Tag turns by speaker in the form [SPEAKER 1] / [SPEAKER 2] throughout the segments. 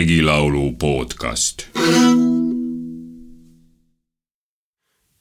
[SPEAKER 1] regilaulu podcast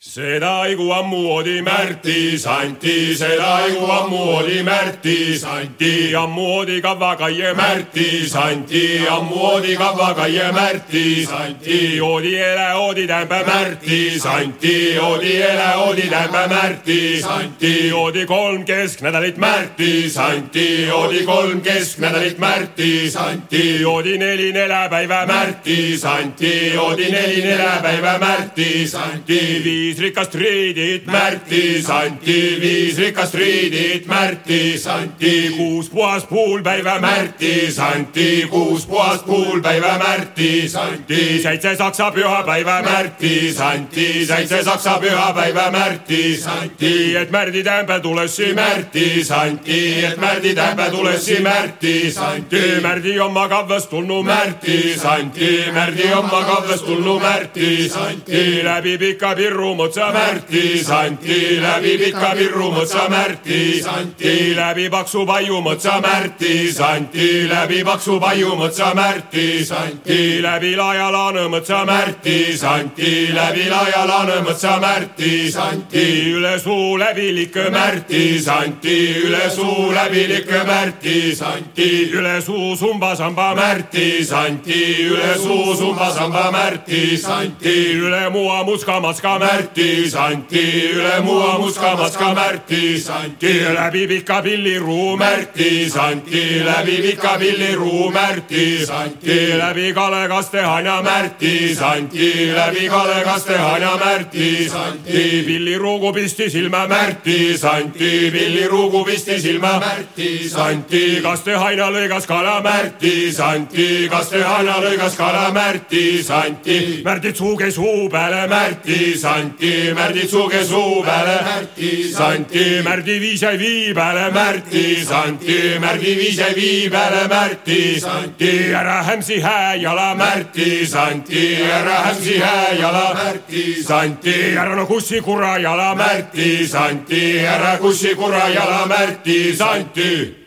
[SPEAKER 2] seda kui ammu oli Märtis anti, seda kui ammu oli Märtis anti, ammu oli kavakaie Märtis anti, ammu oli kavakaie Märtis anti, oli ele, oli tämbe Märtis anti, oli ele, oli tämbe Märtis anti, oli kolm kesknädalit Märtis anti, oli kolm kesknädalit Märtis anti, oli neli neljapäeva Märtis anti, oli neli neljapäeva Märtis anti, viis viis rikast riidit Märtis anti, viis rikast riidit Märtis anti, kuus puhast puulpäeva Märtis anti, kuus puhast puulpäeva Märtis anti, seitse saksa pühapäeva Märtis anti, seitse saksa pühapäeva Märtis anti, et Märdi tämbe tulessi Märtis anti, et Märdi tämbe tulessi Märtis anti, Märdi oma kavvast tulnu Märtis anti, Märdi oma kavvast tulnu Märtis anti, läbi pika pirru motsa Märtis anti, läbi pika Virru motsa Märtis anti, läbi paksu Paiu motsa Märtis anti, läbi paksu Paiu motsa Märtis anti, läbi Laaja Laane motsa Märtis anti, läbi Laaja Laane motsa Märtis anti, üle suu läbi likö Märtis anti, üle suu läbi likö Märtis anti, üle suu sumba samba Märtis anti, üle suu sumba samba Märtis anti, üle mua muska matska Märtis Anti, üle mua muska maska Märtis anti, läbi pika pilliruu Märtis anti, läbi pika pilliruu Märtis anti, läbi Kale Kastehanja Märtis anti, läbi Kale Kastehanja Märtis anti, pilliruugu pisti silma Märtis anti, pilliruugu pisti silma Märtis anti, Kastehaina lõigas kala Märtis anti, Kastehaina lõigas kala Märtis anti, Märdit suuge suu peale Märtis anti, Märdi suge suu peale. Märti Santi, Märdi viise vii peale. Märti Santi, Märdi viise vii peale. Märti Santi, ära hämsi hääjala. Märti Santi, ära hämsi hääjala. Märti Santi, ära no kussi kura jala Märti Santi, ära kussi kura jala Märti Santi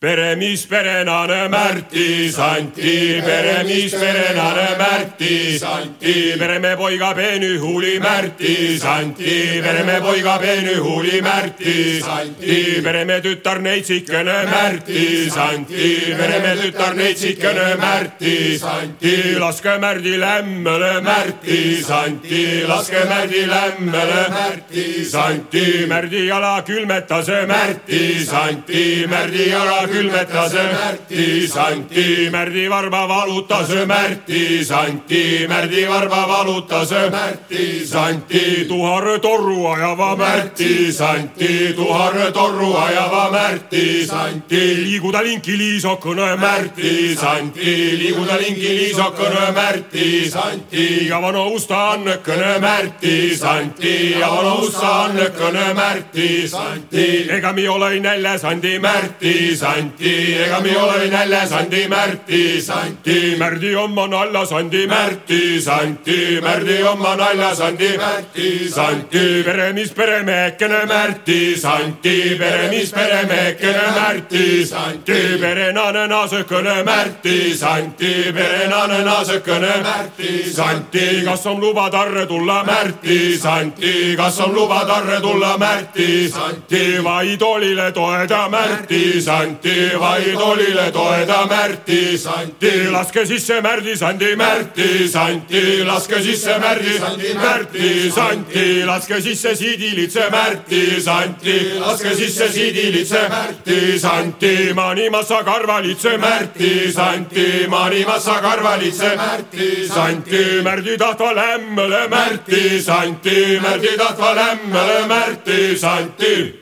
[SPEAKER 2] peremis perenane Märtis anti, peremis perenane Märtis anti, pereme poiga peenühuli Märtis anti, pereme poiga peenühuli Märtis anti, pereme tütar neitsikene Märtis anti, pereme tütar neitsikene Märtis anti, laske Märdi lämmele Märtis anti, laske Märdi lämmele Märtis anti, Märdi jala külmetas Märtis anti, Märdi jala külmetas Märtis anti, Märdi varba valutas Märtis anti, Märdi varba valutas Märtis anti, tuhar torru ajava Märtis anti, tuhar torru ajava Märtis anti, liiguda linki liisokõne Märtis anti, liiguda linki liisokõne Märtis anti, ja vana usta annekõne Märtis anti, ja vana usta annekõne Märtis anti, ega mi ole näljas andi Märtis anti anti, ega mi ole näljas andi Märtis anti, Märdi oma naljas andi Märtis anti, Märdi oma naljas andi Märtis anti, peremis peremehekene Märtis anti, peremis peremehekene Märtis anti, perenane naasõkene Märtis anti, perenane naasõkene Märtis anti, kas on luba tarre tulla Märtis anti, kas on luba tarre tulla Märtis anti, vaid olile toeda Märtis anti, vaid olile toeda Märti Santi, laske sisse Märdi Sandi, Märti Santi, laske sisse Märdi Sandi, Märti Santi, laske sisse Siidilitse Märti Santi, laske sisse Siidilitse Märti Santi, Manimassa Karvalitse Märti Santi, Manimassa Karvalitse Märti Santi, Märdi tahtva lämmele Märti Santi, Märdi tahtva lämmele Märti Santi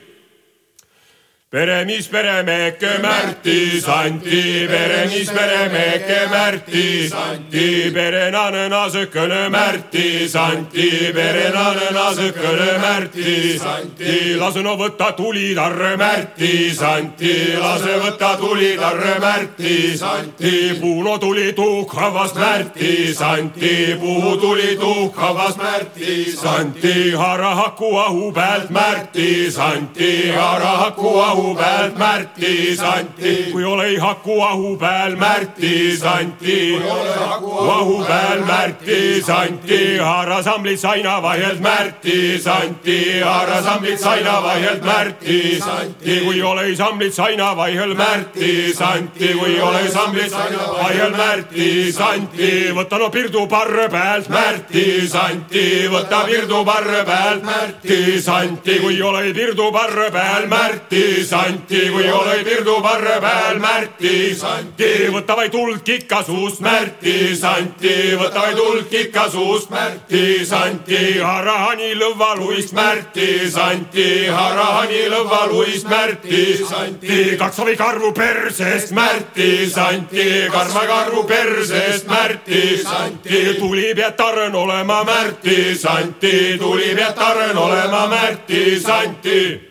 [SPEAKER 2] peremis peremeheke Märtis anti, peremis peremeheke Märtis anti, perenane naasõkene Märtis anti, perenane naasõkene Märtis anti, lase no võta tulitarre Märtis anti, lase võta tulitarre Märtis anti, puu no tuli tuhkavast Märtis anti, puu tuli tuhkavast Märtis anti, harahaku ahu pealt Märtis anti, harahaku ahu ahu pealt Märtis anti. kui ole ei haku ahu peal Märtis anti. ahu peal Märtis anti, haarasamblid saina vahelt Märtis anti, haarasamblid saina vahelt Märtis anti. kui ole samblid saina vahel Märtis anti, kui ole samblid saina vahel Märtis anti. võta no Pirdu parre pealt Märtis anti, võta Pirdu parre pealt Märtis anti, kui ole Pirdu parre peal Märtis anti, kui ole ei Pirdu parre peal Märtis anti, võta vaid tuld kikka suust Märtis anti, võta vaid tuld kikka suust Märtis anti, harahani lõva luist Märtis anti, harahani lõva luist Märtis anti, kaksavi karvu persest Märtis anti, karva karvu persest Märtis anti, tuli Pietarn olema Märtis anti, tuli Pietarn olema Märtis anti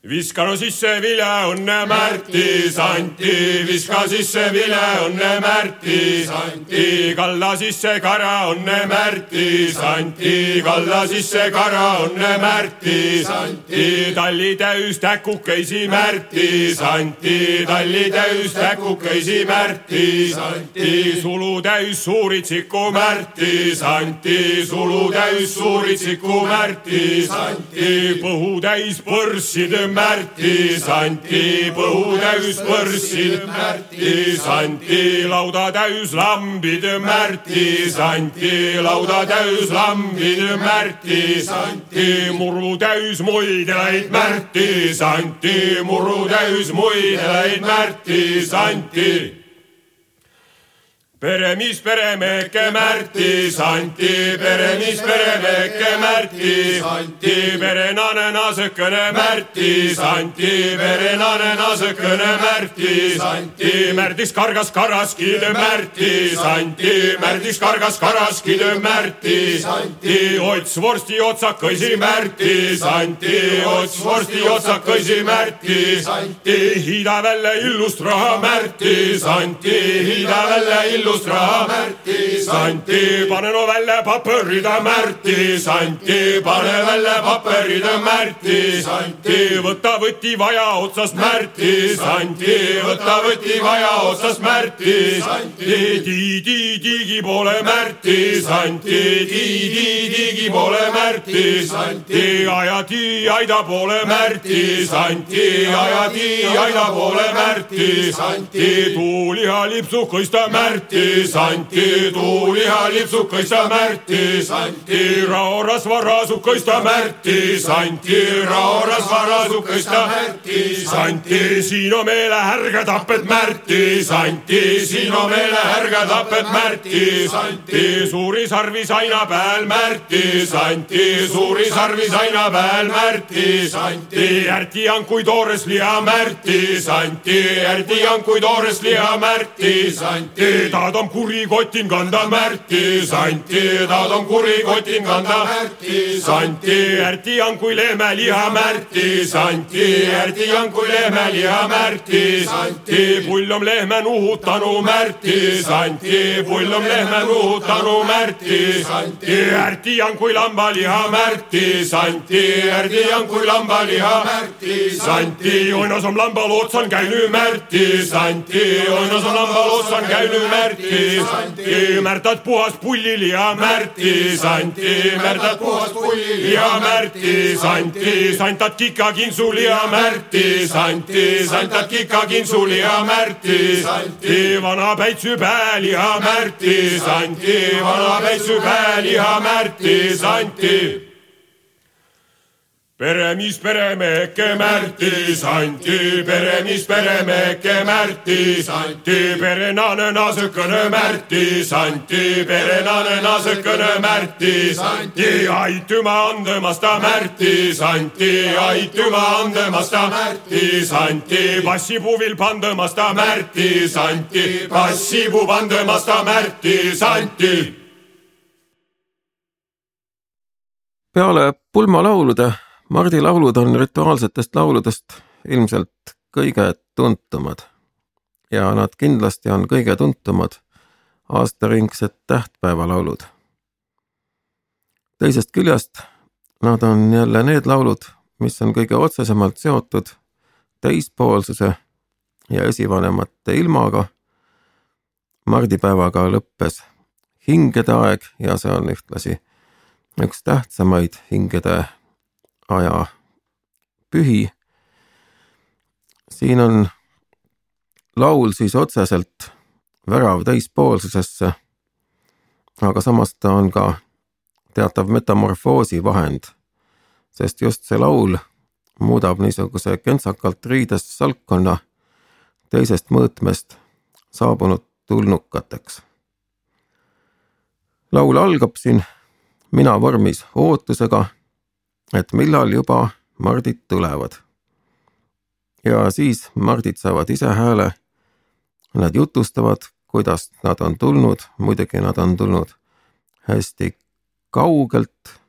[SPEAKER 2] viska no sisse vileõnne Märtis anti, viska sisse vileõnne Märtis anti, kalla sisse karaõnne Märtis anti, kalla sisse karaõnne Märtis anti, talli täis täkukesi Märtis anti, talli täis täkukesi Märtis anti, sulu täis suuritsiku Märtis anti, sulu täis suuritsiku Märtis anti, põhu täis põrsside Märtis anti, põhu täis võrssid Märtis anti, lauda täis lambid Märtis anti, lauda täis lambid Märtis anti, muru täis muidelaid Märtis anti, muru täis muidelaid Märtis anti peremis peremehke Märtis anti, peremis peremehke Märtis anti, perenane nasekene Märtis anti, perenane nasekene Märtis anti, Märdis kargas karaskid Märtis anti, Märdis kargas karaskid Märtis anti, ots vorsti otsakõisi Märtis anti, ots vorsti otsakõisi Märtis anti, hiida välja illust raha Märtis anti, hiida välja illust illust raha Märtis anti, pane no välja paberida Märtis anti, pane välja paberida Märtis anti, võta võti vaja otsast Märtis anti, võta võti vaja otsast Märtis anti, tiidi-tiigi poole Märtis anti, tiidi-tiigi poole Märtis anti, ajati aida poole Märtis anti, ajati aida poole Märtis anti, tuuliha lipsukõista Märtis Märtis anti, tuuliha lipsukaista Märtis anti, raorasva raasukaista Märtis anti, raorasva raasukaista Märtis anti, siin on meile härga tapet Märtis anti, siin on meile härga tapet Märtis anti, suuri sarvis aina peal Märtis anti, suuri sarvis aina peal Märtis anti, ärtiankuid toores liha Märtis anti, ärtiankuid toores liha Märtis anti, ta taad on kurikotin kanda Märtis anti, taad on kurikotin kanda Märtis anti, ärti on kui lehmeliha Märtis anti, ärti on kui lehmeliha Märtis anti, pull on lehme nuhutanu Märtis anti, pull on lehme nuhutanu Märtis anti, ärti on kui lambaliha Märtis anti, ärti on kui lambaliha Märtis anti, oinas on lambal otsan käinud Märtis anti, oinas on lambal otsan käinud Märtis Märtis anti, Märtat puhas pullil ja Märtis anti, Märtat puhas pullil ja Märtis anti, santat kikakinsul ja Märtis anti, santat kikakinsul ja Märtis anti, vana päitsu pääl ja Märtis anti, vana päitsu pääl ja Märtis anti peremis peremehke Märtis anti, peremis peremehke Märtis anti, perenane nasekene Märtis anti, perenane nasekene Märtis anti, aitüma andemast ta Märtis anti, aitüma andemast ta Märtis anti, passipuvil pandemast ta Märtis anti, passipuu pandemast ta Märtis anti.
[SPEAKER 3] peale pulmalaulude Mardi laulud on rituaalsetest lauludest ilmselt kõige tuntumad ja nad kindlasti on kõige tuntumad aastaringsed tähtpäevalaulud. teisest küljest nad on jälle need laulud, mis on kõige otsesemalt seotud teispoolsuse ja esivanemate ilmaga. mardipäevaga lõppes hingede aeg ja see on ühtlasi üks tähtsamaid hingede aja pühi. siin on laul siis otseselt värav teispoolsusesse, aga samas ta on ka teatav metamorfoosi vahend, sest just see laul muudab niisuguse kentsakalt riides salkkonna teisest mõõtmest saabunud tulnukateks. laul algab siin mina vormis ootusega, et millal juba Mardid tulevad. ja siis Mardid saavad ise hääle. Nad jutustavad, kuidas nad on tulnud, muidugi nad on tulnud hästi kaugelt.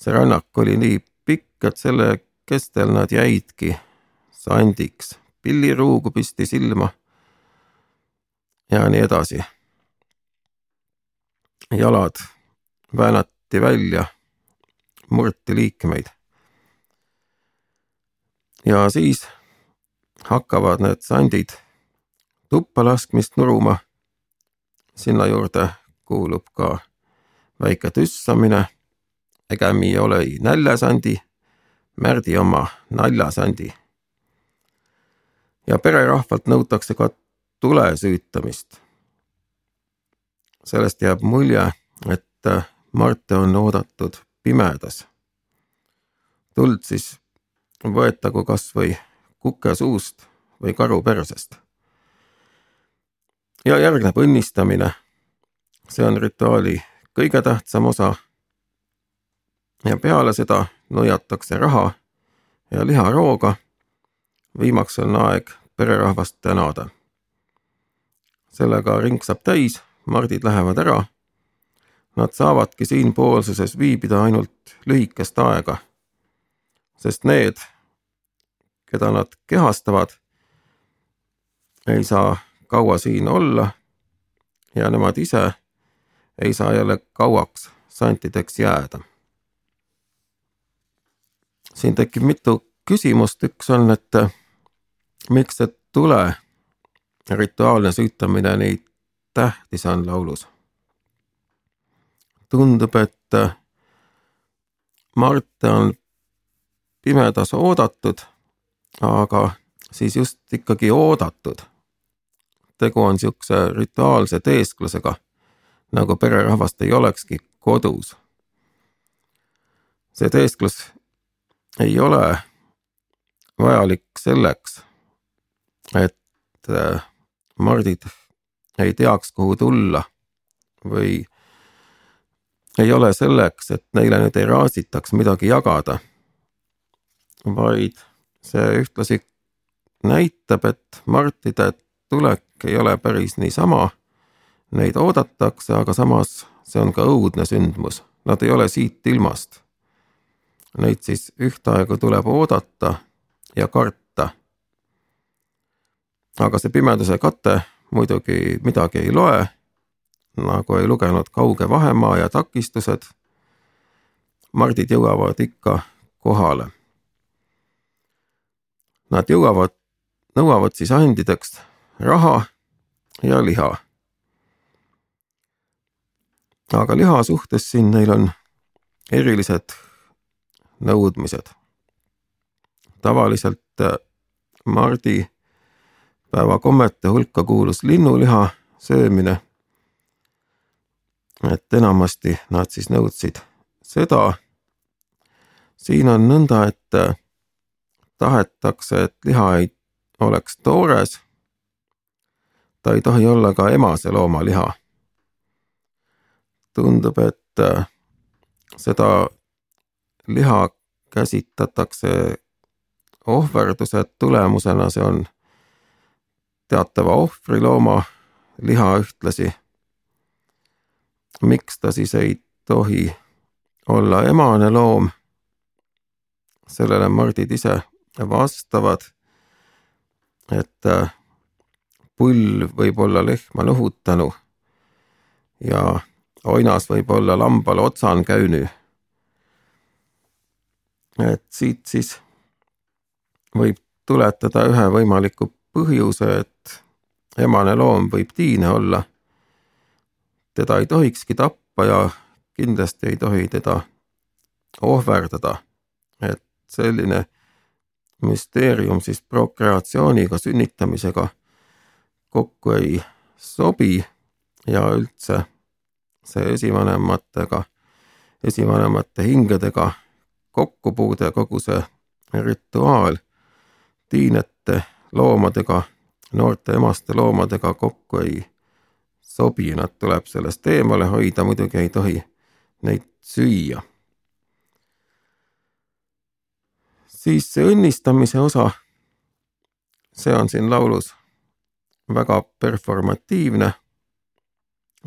[SPEAKER 3] see rännak oli nii pikk, et selle kestel nad jäidki sandiks, pilliruugu pisti silma ja nii edasi. jalad väänati välja, murti liikmeid. ja siis hakkavad need sandid tuppa laskmist nuruma. sinna juurde kuulub ka väike tüssamine. Egemi oli näljasandi, Märdi oma naljasandi. ja pererahvalt nõutakse ka tule süütamist. sellest jääb mulje, et Marte on oodatud pimedas. tuld siis võetagu kas või kuke suust või karu persest. ja järgneb õnnistamine. see on rituaali kõige tähtsam osa. ja peale seda nuiatakse raha ja liharooga. viimaks on aeg pererahvast tänada. sellega ring saab täis, mardid lähevad ära Nad saavadki siinpoolsuses viibida ainult lühikest aega, sest need, keda nad kehastavad, ei saa kaua siin olla ja nemad ise ei saa jälle kauaks santideks jääda. siin tekib mitu küsimust, üks on, et miks see tule rituaalne süütamine nii tähtis on laulus tundub, et äh, Marte on pimedas oodatud, aga siis just ikkagi oodatud. tegu on niisuguse rituaalse teesklusega, nagu pererahvast ei olekski kodus. see teesklus ei ole vajalik selleks, et äh, mardid ei teaks, kuhu tulla või ei ole selleks, et neile nüüd ei raasitaks midagi jagada, vaid see ühtlasi näitab, et martide tulek ei ole päris niisama. Neid oodatakse, aga samas see on ka õudne sündmus, nad ei ole siit ilmast. Neid siis ühtaegu tuleb oodata ja karta. aga see pimeduse kate muidugi midagi ei loe nagu ei lugenud Kauge vahemaa ja takistused. mardid jõuavad ikka kohale. Nad jõuavad, nõuavad siis andideks raha ja liha. aga liha suhtes siin neil on erilised nõudmised. tavaliselt äh, mardi päevakommete hulka kuulus linnuliha söömine et enamasti nad siis nõudsid seda. siin on nõnda, et äh, tahetakse, et liha ei oleks toores. ta ei tohi olla ka emase looma liha. tundub, et äh, seda liha käsitletakse ohverduse tulemusena, see on teatava ohvrilooma liha ühtlasi miks ta siis ei tohi olla emane loom? sellele mardid ise vastavad, et äh, pull võib olla lehma nõhutanu ja oinas võib olla lambal otsan käünü. et siit siis võib tuletada ühe võimaliku põhjuse, et emane loom võib tiine olla. Teda ei tohikski tappa ja kindlasti ei tohi teda ohverdada. et selline müsteerium siis prokreatsiooniga, sünnitamisega kokku ei sobi ja üldse see esivanematega, esivanemate hingedega kokkupuude, kogu see rituaal tiinete loomadega, noorte emaste loomadega kokku ei sobi, nad tuleb sellest eemale hoida, muidugi ei tohi neid süüa. siis see õnnistamise osa, see on siin laulus väga performatiivne.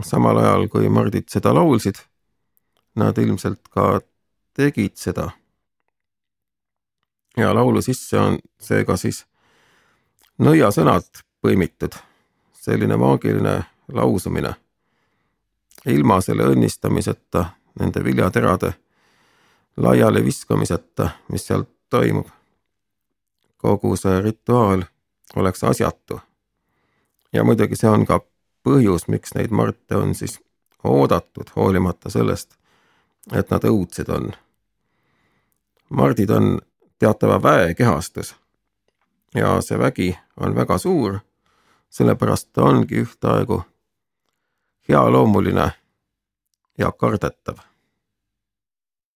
[SPEAKER 3] samal ajal, kui mardid seda laulsid, nad ilmselt ka tegid seda. ja laulu sisse on seega siis nõiasõnad põimitud, selline maagiline lausumine. ilma selle õnnistamiseta, nende viljaterade laiali viskamiseta, mis seal toimub. kogu see rituaal oleks asjatu ja muidugi see on ka põhjus, miks neid marte on siis oodatud, hoolimata sellest, et nad õudsed on. mardid on teatava väe kehastus ja see vägi on väga suur, sellepärast ta ongi ühtaegu healoomuline ja kardetav